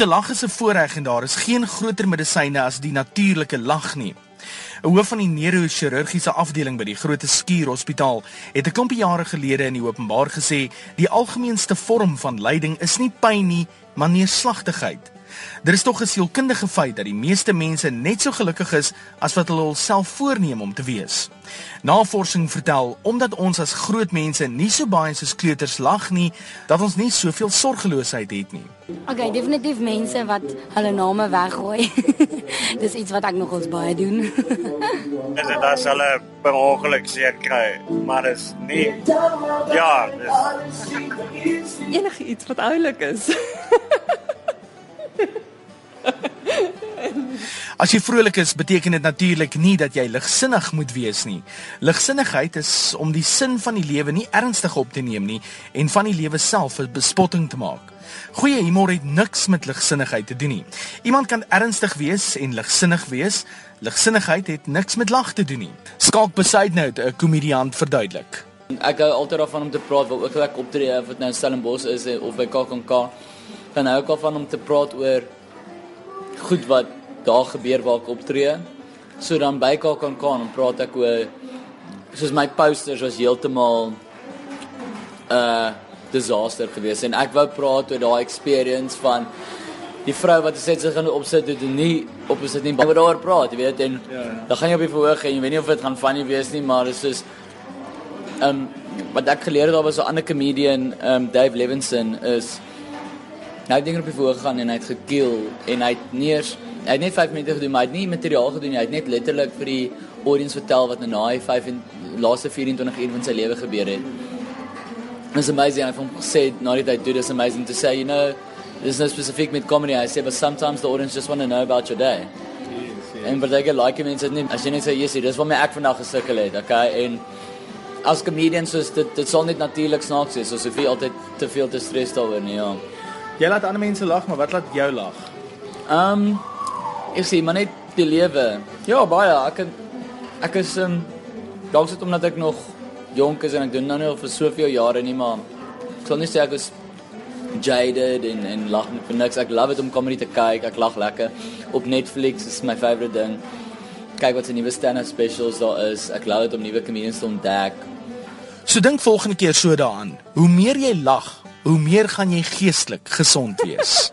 te lag is 'n voorreg en daar is geen groter medisyne as die natuurlike lag nie. 'n Hoof van die neurochirurgiese afdeling by die Grote Skuur Hospitaal het 'n klompie jare gelede in die openbaar gesê, die algemeenste vorm van lyding is nie pyn nie, maar neerslagtigheid. Daar is tog 'n sielkundige feit dat die meeste mense net so gelukkig is as wat hulle self voorneem om te wees. Navorsing vertel omdat ons as groot mense nie so baie soos kleuters lag nie, dat ons nie soveel sorgeloosheid het nie. Okay, definitief mense wat hulle name weggooi. Dis iets wat ek nogals baie doen. Dit as hulle per ongeluk seer kry, maar dis nie ja, dis enige iets wat oulik is. As jy vrolik is, beteken dit natuurlik nie dat jy ligsinnig moet wees nie. Ligsinnigheid is om die sin van die lewe nie ernstig op te neem nie en van die lewe self 'n bespotting te maak. Goeie humor het niks met ligsinnigheid te doen nie. Iemand kan ernstig wees en ligsinnig wees. Ligsinnigheid het niks met lag te doen nie. Skalk Besaidnout, 'n komediant verduidelik. Ek hou altyd daarvan om te praat waar ook ek optree of dit nou in Stellenbosch is of by KAKNK. Dan hou ek al van om te praat oor goed wat daar gebeur waar ek optree. So dan by kan kan en praat ek oor soos my posters was heeltemal 'n uh, disaster geweest en ek wou praat oor daai experience van die vrou wat sê sy gaan opsit doen en nie op is dit nie maar daaroor praat jy weet en ja, ja. dan gaan jy op die verhoog en jy weet nie of dit gaan funny wees nie maar dit is ehm um, wat ek geleer het daar was 'n ander comedian ehm um, Dave Levinson is Nou het dinge op die voor gegaan en hy het gekill en hy het nie eens hy het net 5 minute gedoen, maar hy het nie materiaal gedoen nie. Hy het net letterlik vir die audience vertel wat nou na hy 5 en laaste 24 uur van sy lewe gebeur het. It's amazing. I've said not that do this amazing to say, you know, there's no specific with comedy. I say, but sometimes the audience just want to know about your day. Yes, yes. En ek like mense dit nie as jy net sê, "Yes, dis my ek vandag gesukkel het." Okay? En as comedian so dit dit sal net natuurlik snaaks wees, so sou jy altyd te veel te stres daaroor nie, ja. Jy laat ander mense lag, maar wat laat jou lag? Ehm um, ek sê maar net die lewe. Ja, baie. Ek ek is ehm um, dalk sit omdat ek nog jonk is en ek doen nou nie al vir soveel jare nie, maar ek sal nie sê ek is jaded en en lag net vir niks. Ek love dit om comedy te kyk. Ek lag lekker. Op Netflix is my favourite ding. Kyk wat se nuwe stand-up specials daar is. Ek love dit om nuwe comedians te ontdek. So dink volgende keer so daaraan. Hoe meer jy lag, hoe meer gaan jy geestelik gesond wees.